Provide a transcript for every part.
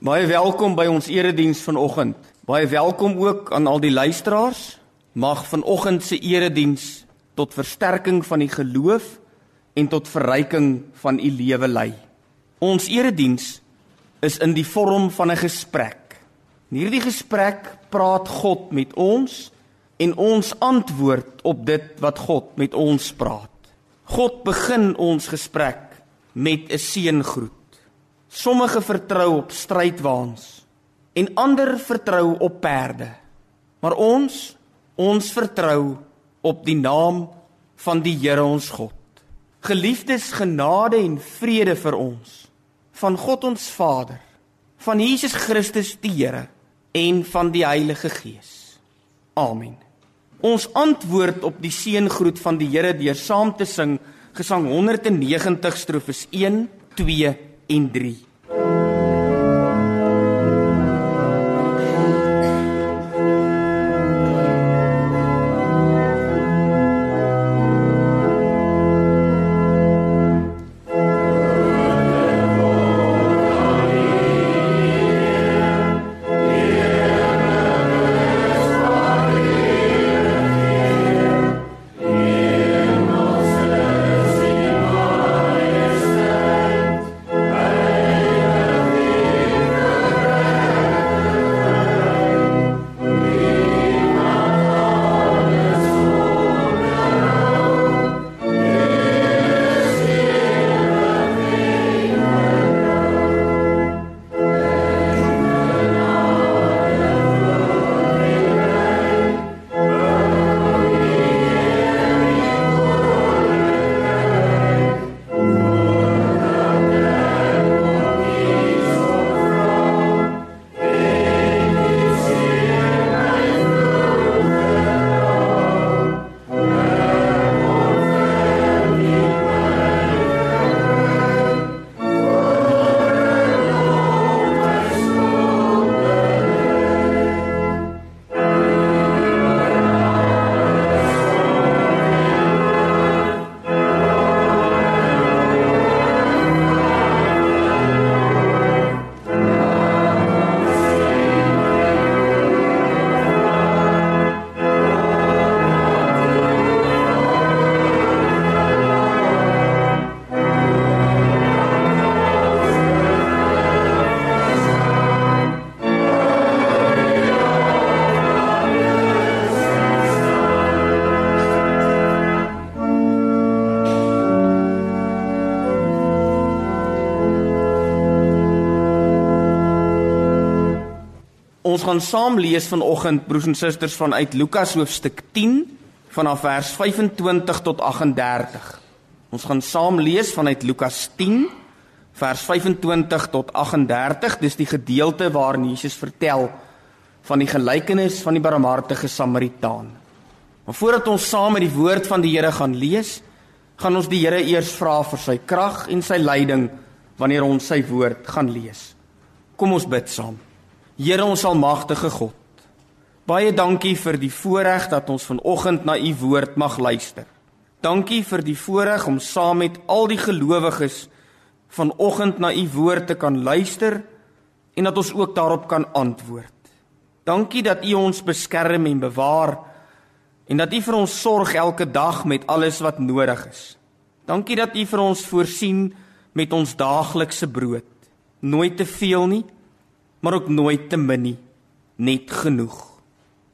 Baie welkom by ons erediens vanoggend. Baie welkom ook aan al die luisteraars. Mag vanoggend se erediens tot versterking van die geloof en tot verryking van u lewe lei. Ons erediens is in die vorm van 'n gesprek. In hierdie gesprek praat God met ons en ons antwoord op dit wat God met ons praat. God begin ons gesprek met 'n seëngroet. Sommige vertrou op strydwaans en ander vertrou op perde. Maar ons, ons vertrou op die naam van die Here ons God. Geliefdes, genade en vrede vir ons van God ons Vader, van Jesus Christus die Here en van die Heilige Gees. Amen. Ons antwoord op die seëngroet van die Here deur saam te sing Gesang 190 strofes 1, 2 en 3. Gaan saam lees vanoggend broers en susters vanuit Lukas hoofstuk 10 vanaf vers 25 tot 38. Ons gaan saam lees vanuit Lukas 10 vers 25 tot 38. Dis die gedeelte waarin Jesus vertel van die gelykenis van die barmhartige Samaritaan. Maar voordat ons saam met die woord van die Here gaan lees, gaan ons die Here eers vra vir sy krag en sy leiding wanneer ons sy woord gaan lees. Kom ons bid saam. Here ons almagtige God. Baie dankie vir die voorreg dat ons vanoggend na u woord mag luister. Dankie vir die voorreg om saam met al die gelowiges vanoggend na u woord te kan luister en dat ons ook daarop kan antwoord. Dankie dat u ons beskerm en bewaar en dat u vir ons sorg elke dag met alles wat nodig is. Dankie dat u vir ons voorsien met ons daaglikse brood. Nooit te veel nie maar ook nooit te min nie, net genoeg.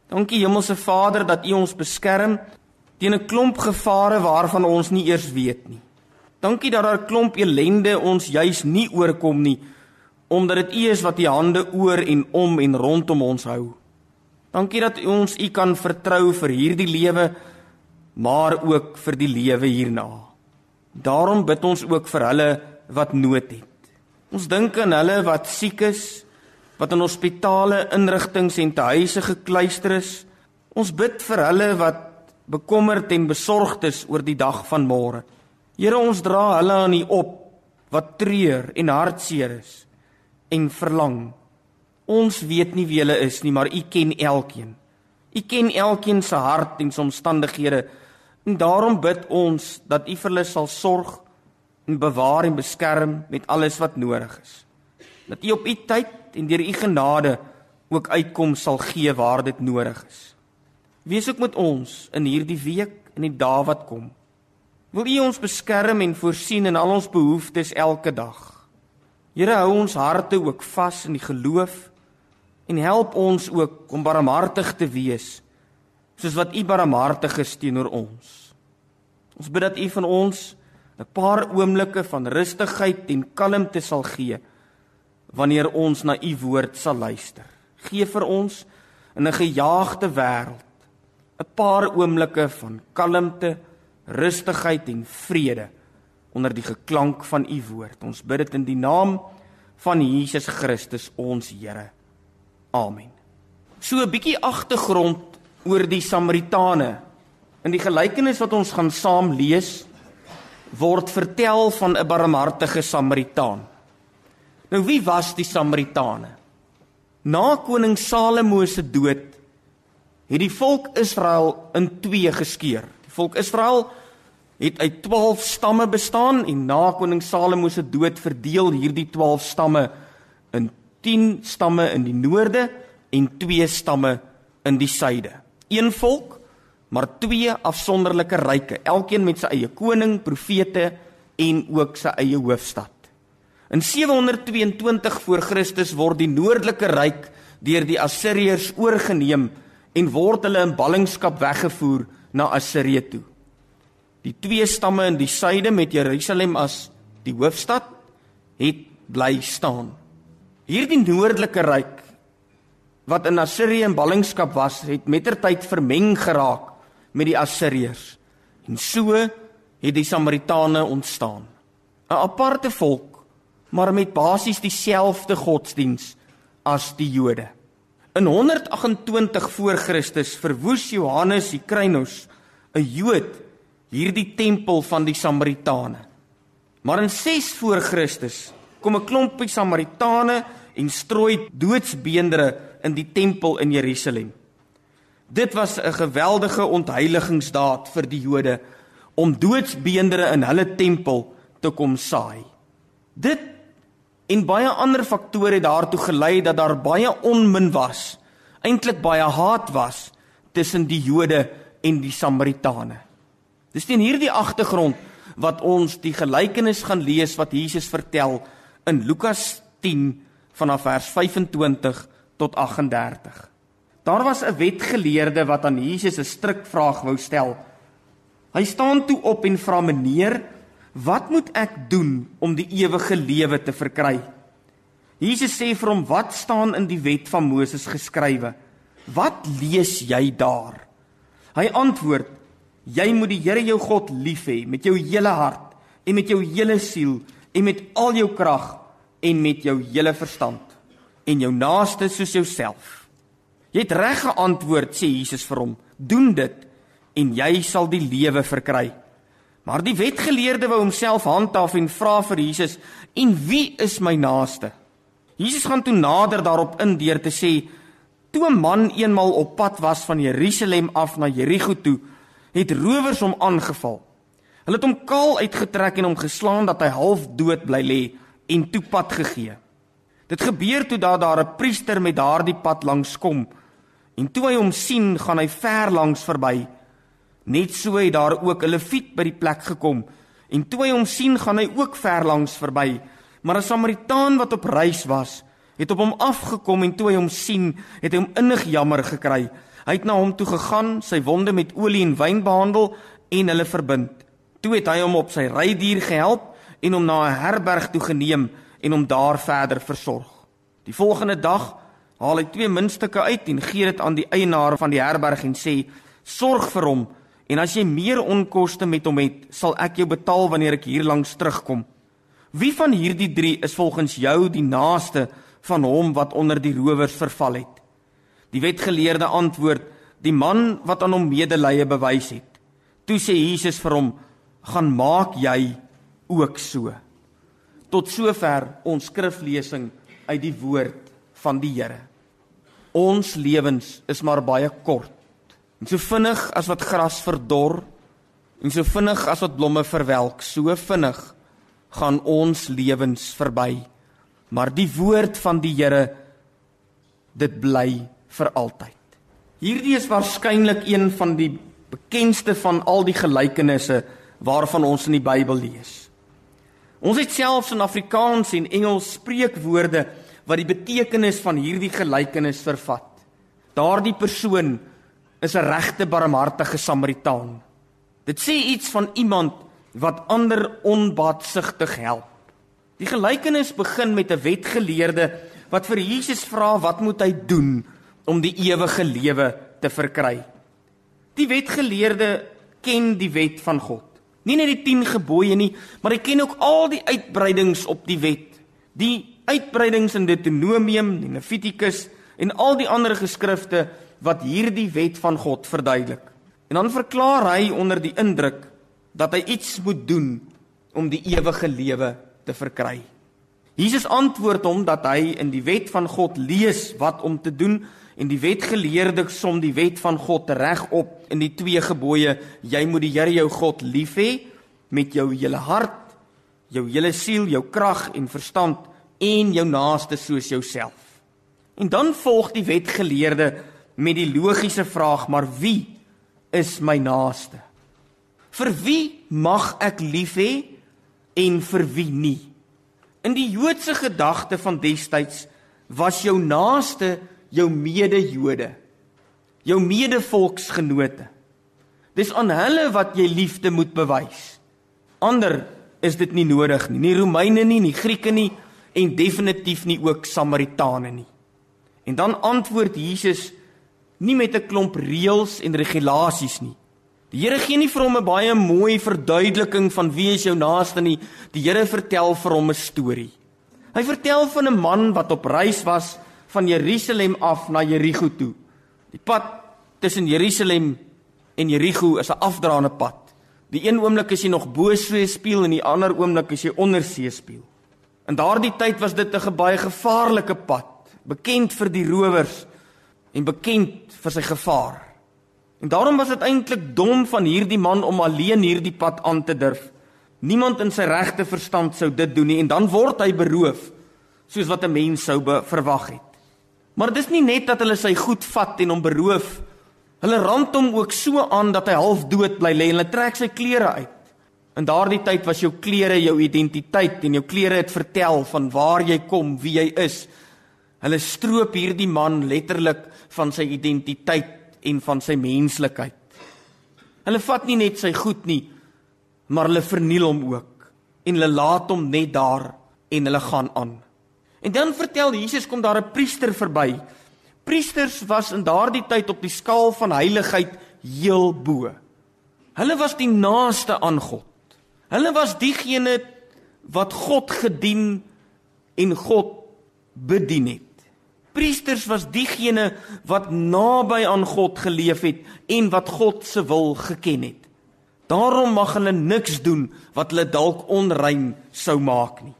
Dankie Hemelse Vader dat U ons beskerm teen 'n klomp gevare waarvan ons nie eers weet nie. Dankie dat daar 'n klomp ellende ons juis nie oorkom nie, omdat dit U is wat U hande oor en om en rondom ons hou. Dankie dat ons U kan vertrou vir hierdie lewe, maar ook vir die lewe hierna. Daarom bid ons ook vir hulle wat nood het. Ons dink aan hulle wat siek is, wat in hospitale, inrigtinge en tehuise gekluister is. Ons bid vir hulle wat bekommerd en besorgd is oor die dag van môre. Here, ons dra hulle aan U op wat treur en hartseer is en verlang. Ons weet nie wie hulle is nie, maar U ken elkeen. U ken elkeen se hart en se omstandighede. En daarom bid ons dat U vir hulle sal sorg en bewaar en beskerm met alles wat nodig is. Dat U op U tyd en deur U genade ook uitkom sal gee waar dit nodig is. Wees ook met ons in hierdie week en die dae wat kom. Wil U ons beskerm en voorsien in al ons behoeftes elke dag. Here hou ons harte ook vas in die geloof en help ons ook om barmhartig te wees soos wat U barmhartig is teenoor ons. Ons bid dat U van ons 'n paar oomblikke van rustigheid en kalmte sal gee wanneer ons na U woord sal luister. Gee vir ons in 'n gejaagde wêreld 'n paar oomblikke van kalmte, rustigheid en vrede onder die geklank van U woord. Ons bid dit in die naam van Jesus Christus ons Here. Amen. So 'n bietjie agtergrond oor die Samaritane. In die gelykenis wat ons gaan saam lees, word vertel van 'n barmhartige Samaritaan. Nou wie was die Samaritane? Na koning Salomo se dood het die volk Israel in twee geskeur. Die volk Israel het uit 12 stamme bestaan en na koning Salomo se dood verdeel hierdie 12 stamme in 10 stamme in die noorde en 2 stamme in die suide. Een volk maar twee afsonderlike ryke, elkeen met sy eie koning, profete en ook sy eie hoofstad. In 722 voor Christus word die noordelike ryk deur die Assiriërs oorgeneem en word hulle in ballingskap weggevoer na Assirië toe. Die twee stamme in die suide met Jerusalem as die hoofstad het bly staan. Hierdie noordelike ryk wat in Assirië in ballingskap was, het mettertyd vermeng geraak met die Assiriërs. En so het die Samaritane ontstaan. 'n Aparte volk, maar met basies dieselfde godsdiens as die Jode. In 128 voor Christus verwoes Johannes die Krynos, 'n Jood, hierdie tempel van die Samaritane. Maar in 6 voor Christus kom 'n klompie Samaritane en strooi doodsbeendere in die tempel in Jerusalem. Dit was 'n geweldige ontheiligingsdaad vir die Jode om doodsbeendere in hulle tempel te kom saai. Dit en baie ander faktore het daartoe gelei dat daar baie onmin was, eintlik baie haat was tussen die Jode en die Samaritane. Dis teen hierdie agtergrond wat ons die gelykenis gaan lees wat Jesus vertel in Lukas 10 vanaf vers 25 tot 38. Daar was 'n wetgeleerde wat aan Jesus 'n strikvraag wou stel. Hy staan toe op en vra: "Meneer, wat moet ek doen om die ewige lewe te verkry?" Jesus sê vir hom: "Wat staan in die wet van Moses geskrywe? Wat lees jy daar?" Hy antwoord: "Jy moet die Here jou God lief hê met jou hele hart en met jou hele siel en met al jou krag en met jou hele verstand en jou naaste soos jouself." Jy het reg geantwoord, sê Jesus vir hom. Doen dit en jy sal die lewe verkry. Maar die wetgeleerde wou homself handhaaf en vra vir Jesus: "En wie is my naaste?" Jesus gaan toe nader daarop in deur te sê: "Toe 'n man eenmal op pad was van Jerusalem af na Jerigo toe, het rowers hom aangeval. Hulle het hom kaal uitgetrek en hom geslaan dat hy half dood bly lê en toe pad gegee. Dit gebeur toe dat daar 'n priester met daardie pad langs kom." En toe hy hom sien, gaan hy ver langs verby. Net so het daar ook 'n leviet by die plek gekom. En toe hy hom sien, gaan hy ook ver langs verby. Maar 'n Samaritaan wat op reis was, het op hom afgekom en toe hy hom sien, het hy hom innig jammer gekry. Hy het na hom toe gegaan, sy wonde met olie en wyn behandel en hulle verbind. Toe het hy hom op sy rydier gehelp en hom na 'n herberg toe geneem en hom daar verder versorg. Die volgende dag haal hy twee muntstukke uit en gee dit aan die eienaar van die herberg en sê: "Sorg vir hom en as jy meer onkoste met hom het, sal ek jou betaal wanneer ek hier langs terugkom." Wie van hierdie 3 is volgens jou die naaste van hom wat onder die rowers verval het? Die wetgeleerde antwoord: "Die man wat aan hom medelee bewys het." Toe sê Jesus vir hom: "Gaan maak jy ook so." Tot sover ons skriflesing uit die woord van die Here. Ons lewens is maar baie kort. En so vinnig as wat gras verdor en so vinnig as wat blomme verwelk, so vinnig gaan ons lewens verby. maar die woord van die Here dit bly vir altyd. Hierdie is waarskynlik een van die bekendste van al die gelykenisse waarvan ons in die Bybel lees. Ons het selfs in Afrikaans en Engels spreekwoorde wat die betekenis van hierdie gelykenis vervat. Daardie persoon is 'n regte barmhartige Samaritaan. Dit sê iets van iemand wat ander onbaatsigtig help. Die gelykenis begin met 'n wetgeleerde wat vir Jesus vra wat moet hy doen om die ewige lewe te verkry. Die wetgeleerde ken die wet van God. Nie net die 10 gebooie nie, maar hy ken ook al die uitbreidings op die wet. Die uitbreidings in Deuteronomium, die Levitikus en al die ander geskrifte wat hierdie wet van God verduidelik. En dan verklaar hy onder die indruk dat hy iets moet doen om die ewige lewe te verkry. Jesus antwoord hom dat hy in die wet van God lees wat om te doen en die wetgeleerde som die wet van God reg op in die twee gebooie: jy moet die Here jou God lief hê met jou hele hart, jou hele siel, jou krag en verstand en jou naaste soos jouself. En dan volg die wetgeleerde met die logiese vraag: "Maar wie is my naaste? Vir wie mag ek lief hê en vir wie nie?" In die Joodse gedagte van destyds was jou naaste jou mede-Jode, jou mede-volksgenote. Dis aan hulle wat jy liefde moet bewys. Ander is dit nie nodig nie, nie Romeine nie, nie Grieke nie en definitief nie ook Samaritane nie. En dan antwoord Jesus nie met 'n klomp reëls en regulasies nie. Die Here gee nie vir hom 'n baie mooi verduideliking van wie is jou naaste nie. Die Here vertel vir hom 'n storie. Hy vertel van 'n man wat op reis was van Jerusalem af na Jerigo toe. Die pad tussen Jerusalem en Jerigo is 'n afdraande pad. Die een oomblik is jy nog bo see spieël en die ander oomblik is jy onder see spieël. In daardie tyd was dit 'n baie gevaarlike pad bekend vir die rowers en bekend vir sy gevaar. En daarom was dit eintlik dom van hierdie man om alleen hierdie pad aan te durf. Niemand in sy regte verstand sou dit doen nie en dan word hy beroof soos wat 'n mens sou verwag het. Maar dis nie net dat hulle sy goed vat en hom beroof. Hulle rand hom ook so aan dat hy half dood bly lê en hulle trek sy klere uit. In daardie tyd was jou klere jou identiteit en jou klere het vertel van waar jy kom, wie jy is. Hulle stroop hierdie man letterlik van sy identiteit en van sy menslikheid. Hulle vat nie net sy goed nie, maar hulle verniel hom ook en hulle laat hom net daar en hulle gaan aan. En dan vertel Jesus kom daar 'n priester verby. Priesters was in daardie tyd op die skaal van heiligheid heel bo. Hulle was die naaste aan God. Hulle was diegene wat God gedien en God bedien het. Priesters was diegene wat naby aan God geleef het en wat God se wil geken het. Daarom mag hulle niks doen wat hulle dalk onrein sou maak nie.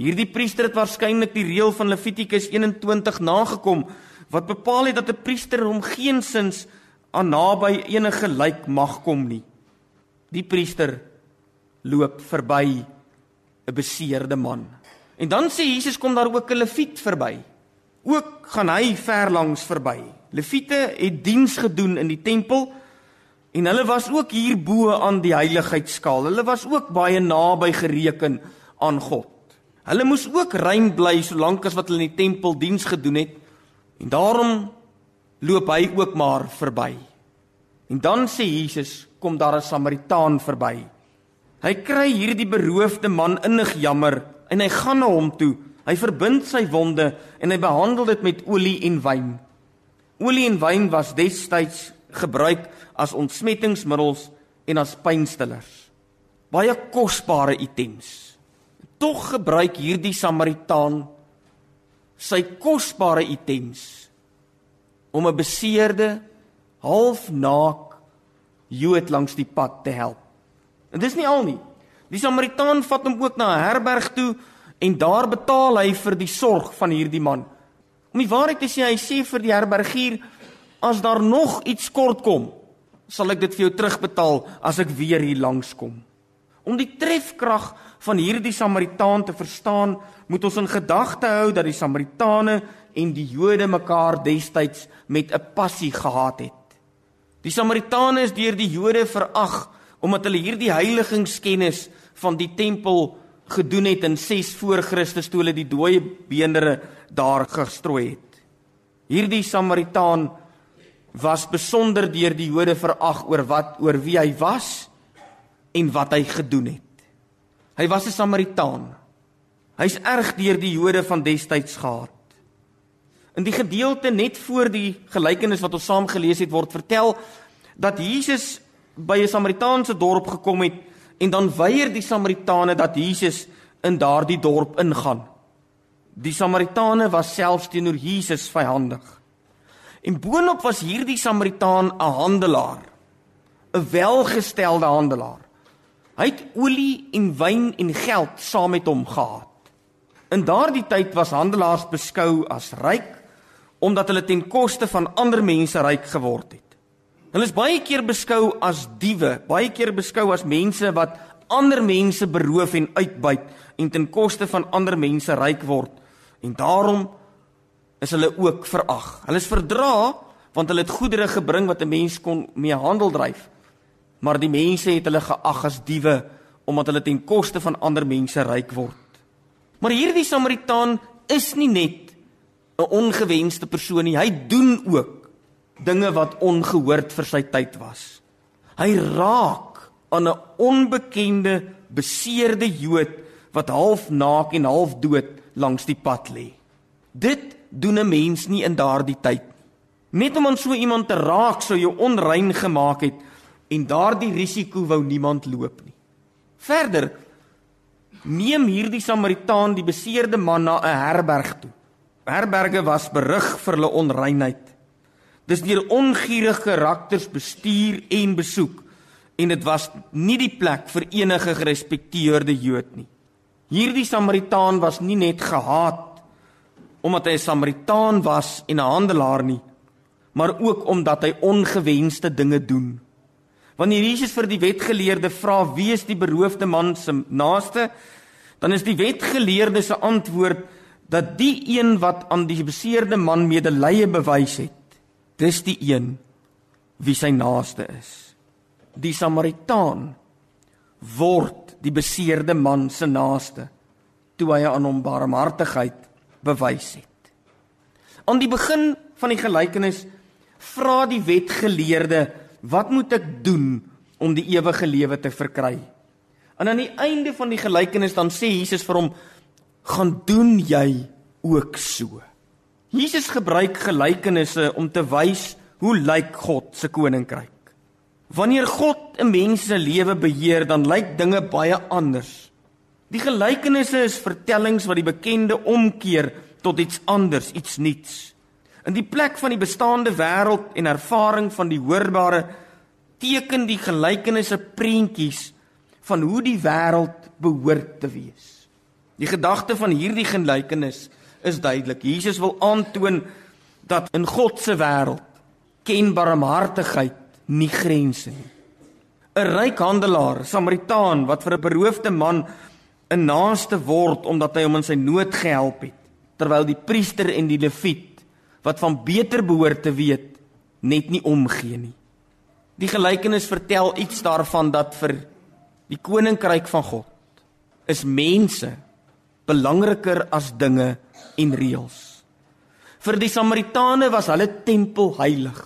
Hierdie priester het waarskynlik die reël van Levitikus 21 nagekom wat bepaal het dat 'n priester hom geensins aan naby enige lijk mag kom nie. Die priester loop verby 'n beseerde man. En dan sê Jesus kom daar ook 'n leviet verby. Ook gaan hy ver langs verby. Lewiete het diens gedoen in die tempel en hulle was ook hier bo aan die heiligheidskaal. Hulle was ook baie naby gereken aan God. Hulle moes ook rein bly solank as wat hulle in die tempel diens gedoen het. En daarom loop hy ook maar verby. En dan sê Jesus, kom daar 'n Samaritaan verby. Hy kry hierdie beroofde man innig jammer en hy gaan na hom toe Hy verbind sy wonde en hy behandel dit met olie en wyn. Olie en wyn was destyds gebruik as ontsmettingsmiddels en as pynstillers. Baie kosbare items. Tog gebruik hierdie Samaritaan sy kosbare items om 'n beseerde, halfnaak Jood langs die pad te help. En dis nie al nie. Die Samaritaan vat hom ook na 'n herberg toe en daar betaal hy vir die sorg van hierdie man. Om die waarheid te sê, hy sê vir die herbergier as daar nog iets kort kom, sal ek dit vir jou terugbetaal as ek weer hier langs kom. Om die trefkrag van hierdie Samaritaan te verstaan, moet ons in gedagte hou dat die Samaritane en die Jode mekaar destyds met 'n passie gehaat het. Die Samaritane is deur die Jode verag omdat hulle hierdie heiligingskennis van die tempel gedoen het in 6 voor Christus toe hulle die dooie beendere daar gestrooi het. Hierdie Samaritaan was besonder deur die Jode verag oor wat oor wie hy was en wat hy gedoen het. Hy was 'n Samaritaan. Hy's erg deur die Jode van destyds gehaat. In die gedeelte net voor die gelykenis wat ons saam gelees het word vertel dat Jesus by 'n Samaritaanse dorp gekom het en dan weier die Samaritane dat Jesus in daardie dorp ingaan. Die Samaritane was selfs teenoor Jesus vyandig. En boonop was hierdie Samaritaan 'n handelaar, 'n welgestelde handelaar. Hy het olie en wyn en geld saam met hom gehad. In daardie tyd was handelaars beskou as ryk omdat hulle ten koste van ander mense ryk geword het. Hulle is baie keer beskou as diewe, baie keer beskou as mense wat ander mense beroof en uitbuit en ten koste van ander mense ryk word. En daarom is hulle ook verag. Hulle is verdra want hulle het goedere gebring wat 'n mens kon mee handel dryf. Maar die mense het hulle geag as diewe omdat hulle ten koste van ander mense ryk word. Maar hierdie Samaritaan is nie net 'n ongewenste persoon nie. Hy doen ook dinge wat ongehoord vir sy tyd was. Hy raak aan 'n onbekende beseerde Jood wat half naak en half dood langs die pad lê. Dit doen 'n mens nie in daardie tyd. Net om aan so iemand te raak sou jou onrein gemaak het en daardie risiko wou niemand loop nie. Verder neem hierdie Samaritaan die beseerde man na 'n herberg toe. Herberge was berig vir hulle onreinheid. Dis deur ongierige karakters bestuur en besoek en dit was nie die plek vir enige gerespekteerde Jood nie. Hierdie Samaritaan was nie net gehaat omdat hy 'n Samaritaan was en 'n handelaar nie, maar ook omdat hy ongewenste dinge doen. Wanneer Jesus vir die wetgeleerde vra wie is die beroofde man se naaste, dan is die wetgeleerde se antwoord dat die een wat aan die beseerde man medelee bewys het, Dis die een wie sy naaste is. Die Samaritaan word die beseerde man se naaste toe hy aan hom barmhartigheid bewys het. Aan die begin van die gelykenis vra die wetgeleerde, "Wat moet ek doen om die ewige lewe te verkry?" En aan die einde van die gelykenis dan sê Jesus vir hom, "Gaan doen jy ook so?" Jesus gebruik gelykenisse om te wys hoe lyk God se koninkryk. Wanneer God 'n mens se lewe beheer, dan lyk dinge baie anders. Die gelykenisse is vertellings wat die bekende omkeer tot iets anders, iets nuuts. In die plek van die bestaande wêreld en ervaring van die hoorbare teken die gelykenisse prentjies van hoe die wêreld behoort te wees. Die gedagte van hierdie gelykenis is duidelik. Jesus wil aantoon dat in God se wêreld ken barmhartigheid nie grense nie. 'n Ryk handelaar, Samaritaan wat vir 'n beroofde man 'n naaste word omdat hy hom in sy nood gehelp het, terwyl die priester en die leviet wat van beter behoort te weet, net nie omgee nie. Die gelykenis vertel iets daarvan dat vir die koninkryk van God is mense belangriker as dinge en reëls. Vir die Samaritane was hulle tempel heilig.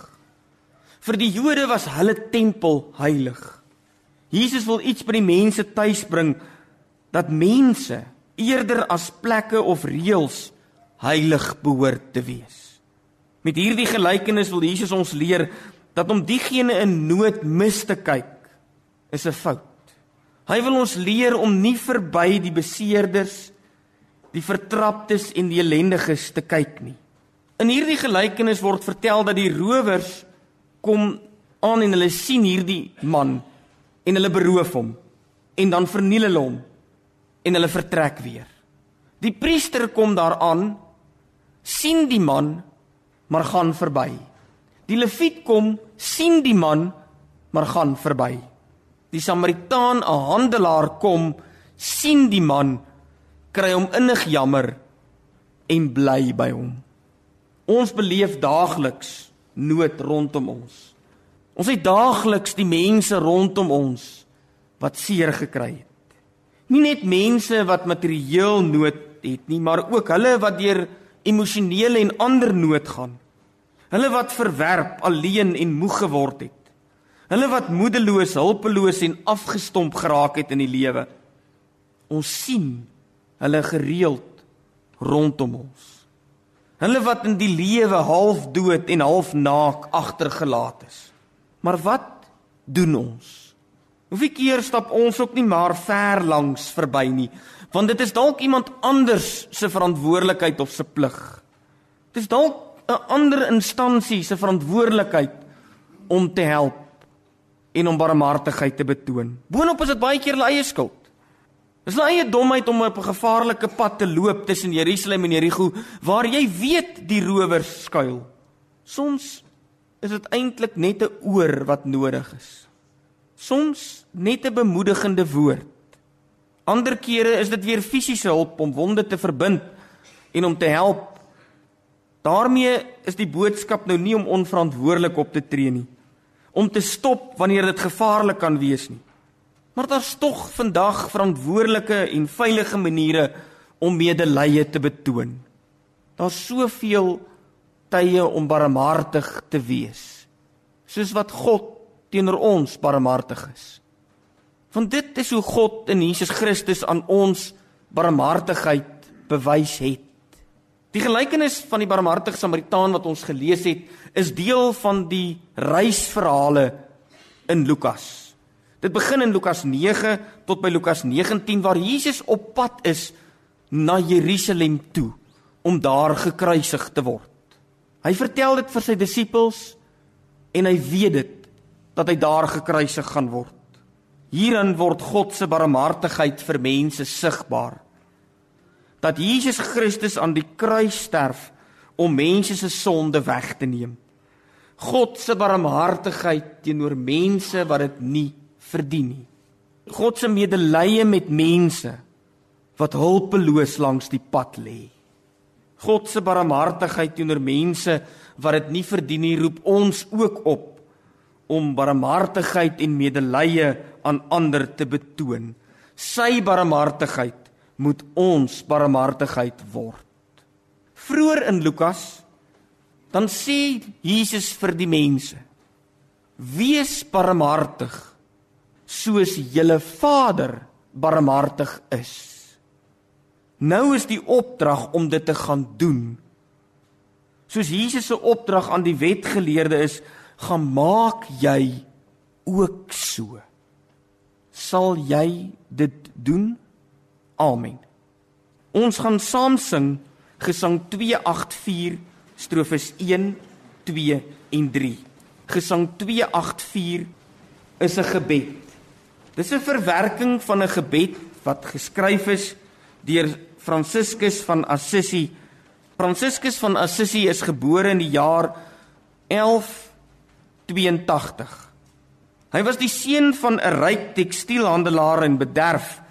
Vir die Jode was hulle tempel heilig. Jesus wil iets by die mense tuisbring dat mense eerder as plekke of reëls heilig behoort te wees. Met hierdie gelykenis wil Jesus ons leer dat om diegene in nood mis te kyk is 'n fout. Hy wil ons leer om nie verby die beseerders die vertraptes en die ellendiges te kyk nie. In hierdie gelykenis word vertel dat die rowers kom aan en hulle sien hierdie man en hulle beroof hom en dan verniel hulle hom en hulle vertrek weer. Die priester kom daaraan sien die man maar gaan verby. Die leviet kom sien die man maar gaan verby. Die Samaritaan, 'n handelaar kom sien die man, kry hom innig jammer en bly by hom. Ons beleef daagliks nood rondom ons. Ons het daagliks die mense rondom ons wat seer gekry het. Nie net mense wat materieel nood het nie, maar ook hulle wat deur emosionele en ander nood gaan. Hulle wat verwerp, alleen en moeg geword het. Hulle wat moedeloos, hulpeloos en afgestomp geraak het in die lewe. Ons sien hulle gereeld rondom ons. Hulle wat in die lewe half dood en half naak agtergelaat is. Maar wat doen ons? Hoeveel keer stap ons ook nie maar ver langs verby nie, want dit is dalk iemand anders se verantwoordelikheid of se plig. Dit is dalk 'n ander instansie se verantwoordelikheid om te help en om barmhartigheid te betoon. Boonop is dit baie keer hulle eie skuld. Dis hulle eie domheid om op 'n gevaarlike pad te loop tussen Jerusalem en Jerigo waar jy weet die rowers skuil. Soms is dit eintlik net 'n oor wat nodig is. Soms net 'n bemoedigende woord. Ander kere is dit weer fisiese hulp om wonde te verbind en om te help. daarmee is die boodskap nou nie om onverantwoordelik op te tree nie om te stop wanneer dit gevaarlik kan wees nie. Maar daar's tog vandag verantwoordelike en veilige maniere om medelee te betoon. Daar's soveel tye om barmhartig te wees. Soos wat God teenoor ons barmhartig is. Want dit is hoe God in Jesus Christus aan ons barmhartigheid bewys het. Die gelykenis van die barmhartige Samaritaan wat ons gelees het, is deel van die reisverhale in Lukas. Dit begin in Lukas 9 tot by Lukas 19 waar Jesus op pad is na Jerusalem toe om daar gekruisig te word. Hy vertel dit vir sy disippels en hy weet dit dat hy daar gekruisig gaan word. Hierin word God se barmhartigheid vir mense sigbaar dat Jesus Christus aan die kruis sterf om mense se sonde weg te neem. God se barmhartigheid teenoor mense wat dit nie verdien nie. God se medelee met mense wat hulpeloos langs die pad lê. God se barmhartigheid teenoor mense wat dit nie verdien nie, roep ons ook op om barmhartigheid en medelee aan ander te betoon. Sy barmhartigheid moet ons barmhartigheid word. Vroer in Lukas dan sê Jesus vir die mense: Wees barmhartig soos julle Vader barmhartig is. Nou is die opdrag om dit te gaan doen. Soos Jesus se opdrag aan die wetgeleerde is, gaan maak jy ook so. Sal jy dit doen? Amen. Ons gaan saam sing Gesang 284 strofes 1, 2 en 3. Gesang 284 is 'n gebed. Dis 'n verwerking van 'n gebed wat geskryf is deur Franciscus van Assisi. Franciscus van Assisi is gebore in die jaar 1182. Hy was die seun van 'n ryk tekstielhandelaar in Bederf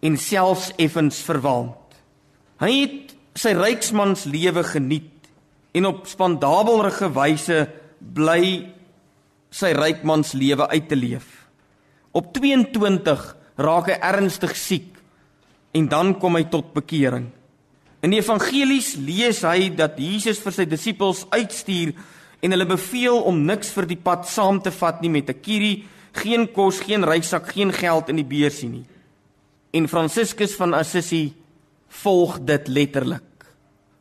en selfs effens verwaand. Hy het sy ryksmans lewe geniet en op spandabelrige wyse bly sy rykmans lewe uit te leef. Op 22 raak hy ernstig siek en dan kom hy tot bekering. In die evangelies lees hy dat Jesus vir sy disippels uitstuur en hulle beveel om niks vir die pad saam te vat nie met 'n kierie, geen kos, geen reissak, geen geld in die beursie nie en Franciscus van Assisi volg dit letterlik.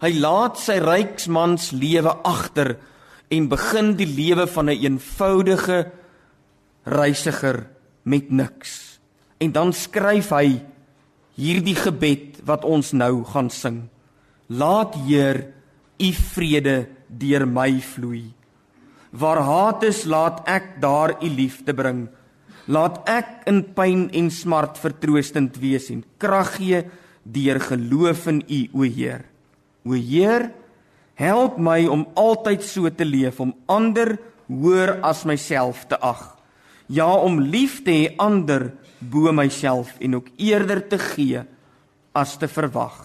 Hy laat sy ryksmans lewe agter en begin die lewe van 'n een eenvoudige reisiger met niks. En dan skryf hy hierdie gebed wat ons nou gaan sing. Laat Heer u vrede deur my vloei. Waar haat is, laat ek daar u liefde bring. Laat ek in pyn en smart vertroostend wees en krag gee deur geloof in U, o Heer. O Heer, help my om altyd so te leef om ander hoër as myself te ag. Ja, om lief te hê ander bo myself en ook eerder te gee as te verwag.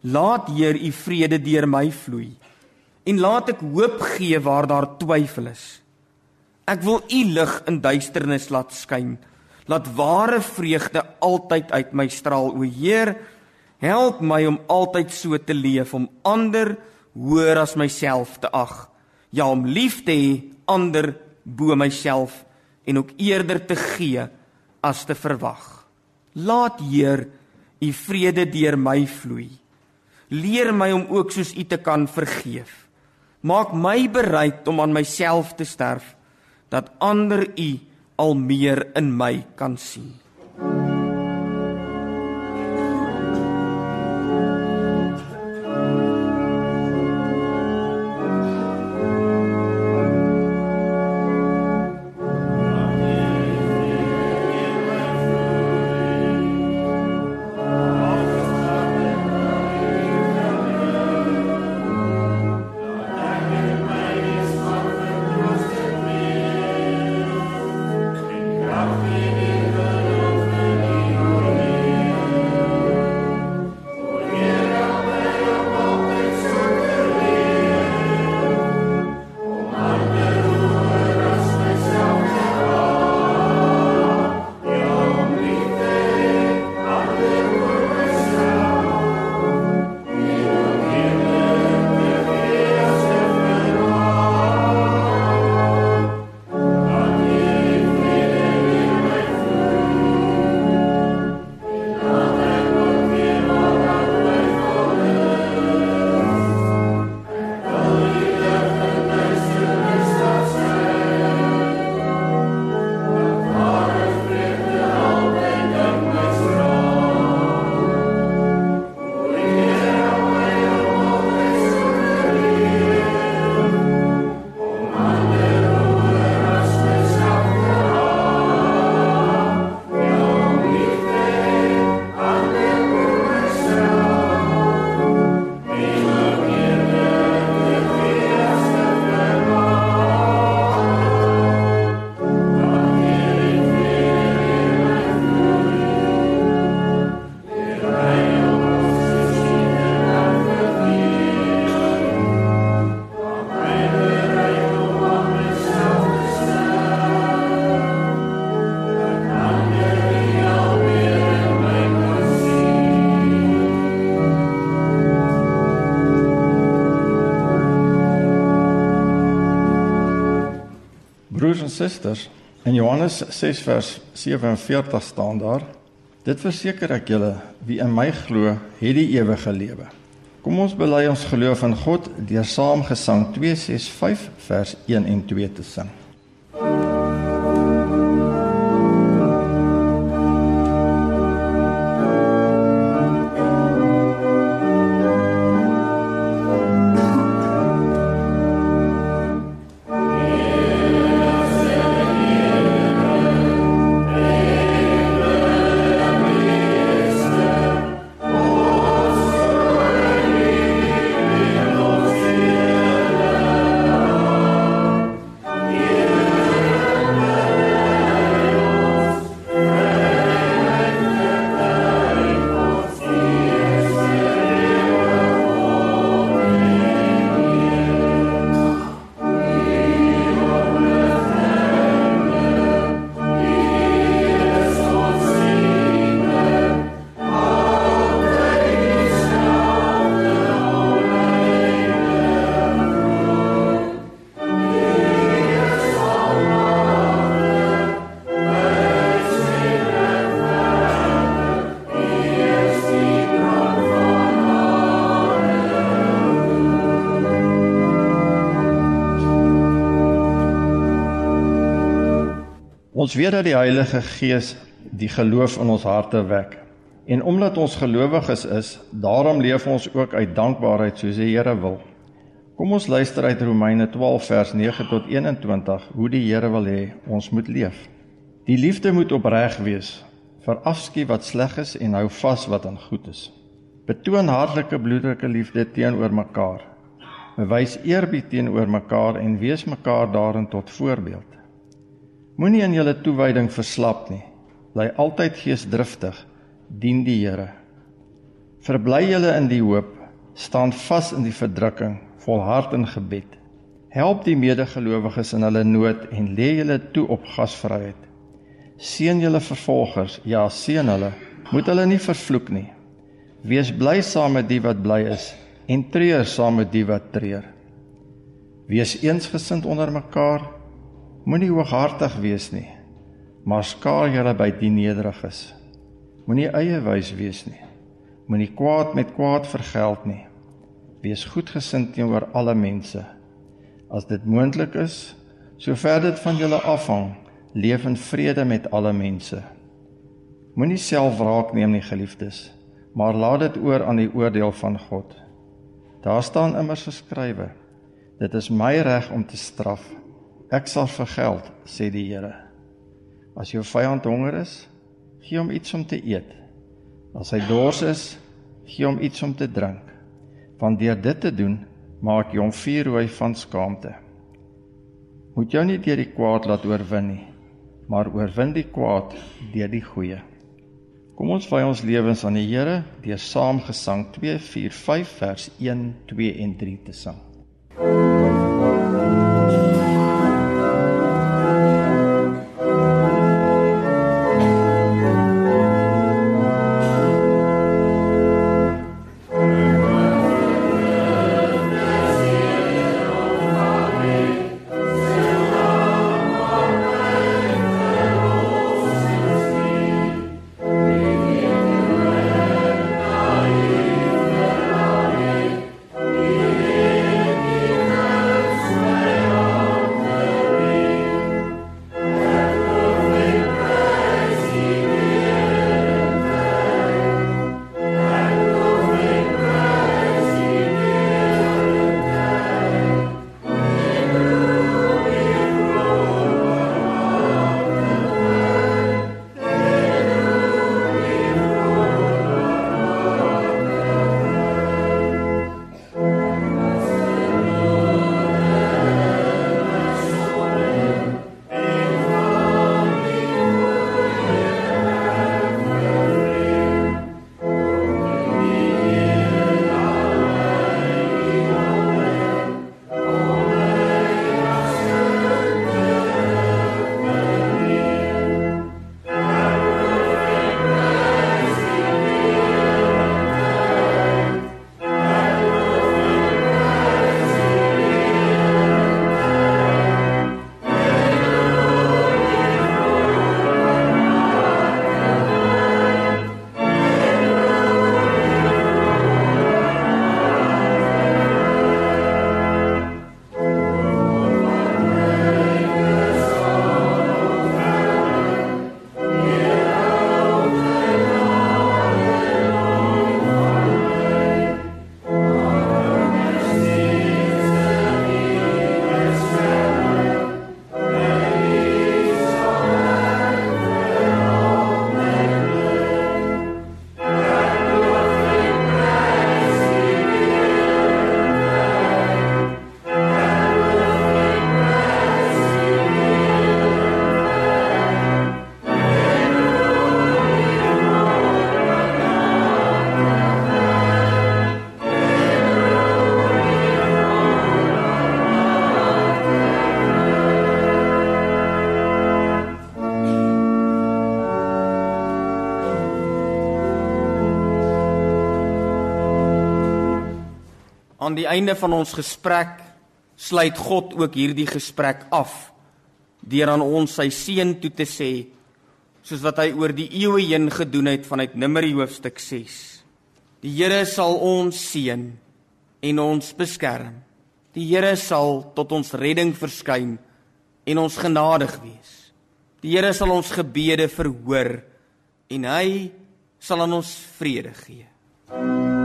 Laat Heer u vrede deur my vloei en laat ek hoop gee waar daar twyfel is. Ek wil u lig in duisternis laat skyn. Laat ware vreugde altyd uit my straal. O Heer, help my om altyd so te leef om ander hoër as myself te ag. Ja, om lief te hê ander bo myself en ook eerder te gee as te verwag. Laat Heer u vrede deur my vloei. Leer my om ook soos u te kan vergeef. Maak my bereid om aan myself te sterf dat ander u al meer in my kan sien. Susters, in Johannes 6 vers 47 staan daar: Dit verseker ek julle, wie in my glo, het die ewige lewe. Kom ons bely ons geloof in God deur saam gesang 265 vers 1 en 2 te sing. Ons weet dat die Heilige Gees die geloof in ons harte wek. En omdat ons gelowiges is, daarom leef ons ook uit dankbaarheid soos die Here wil. Kom ons luister uit Romeine 12 vers 9 tot 21 hoe die Here wil hê ons moet leef. Die liefde moet opreg wees. Verafskiet wat sleg is en hou vas wat aan goed is. Betoon hartlike bloederlike liefde teenoor mekaar. Bewys eerbied teenoor mekaar en wees mekaar daarin tot voorbeeld. Moenie in julle toewyding verslap nie. bly altyd geesdriftig, dien die Here. Verbly julle in die hoop, staan vas in die verdrukking, volhard in gebed. Help die medegelowiges in hulle nood en lê julle toe op gasvryheid. Seën julle vervolgers, ja, seën hulle. Moet hulle nie vervloek nie. Wees bly saam met die wat bly is en treur saam met die wat treur. Wees eensgesind onder mekaar. Moenie hooghartig wees nie, maar skaar julle by die nederiges. Moenie eie wys wees nie. Moenie kwaad met kwaad vergeld nie. Wees goedgesind teenoor alle mense. As dit moontlik is, sover dit van julle afhang, leef in vrede met alle mense. Moenie self wraak neem nie, geliefdes, maar laat dit oor aan die oordeel van God. Daar staan immers geskrywe: Dit is my reg om te straf. Ek sal vergeld, sê die Here. As jou vyand honger is, gee hom iets om te eet. As hy dors is, gee hom iets om te drink. Want deur dit te doen, maak jy hom vuurrooi van skaamte. Moet jou nie deur die kwaad laat oorwin nie, maar oorwin die kwaad deur die goeie. Kom ons wy ons lewens aan die Here deur saam gesang 245 vers 1, 2 en 3 te sing. Aan die einde van ons gesprek sluit God ook hierdie gesprek af deur aan ons sy seën toe te sê soos wat hy oor die eeue heen gedoen het vanuit Numeri hoofstuk 6. Die Here sal ons seën en ons beskerm. Die Here sal tot ons redding verskyn en ons genadig wees. Die Here sal ons gebede verhoor en hy sal aan ons vrede gee. Amen.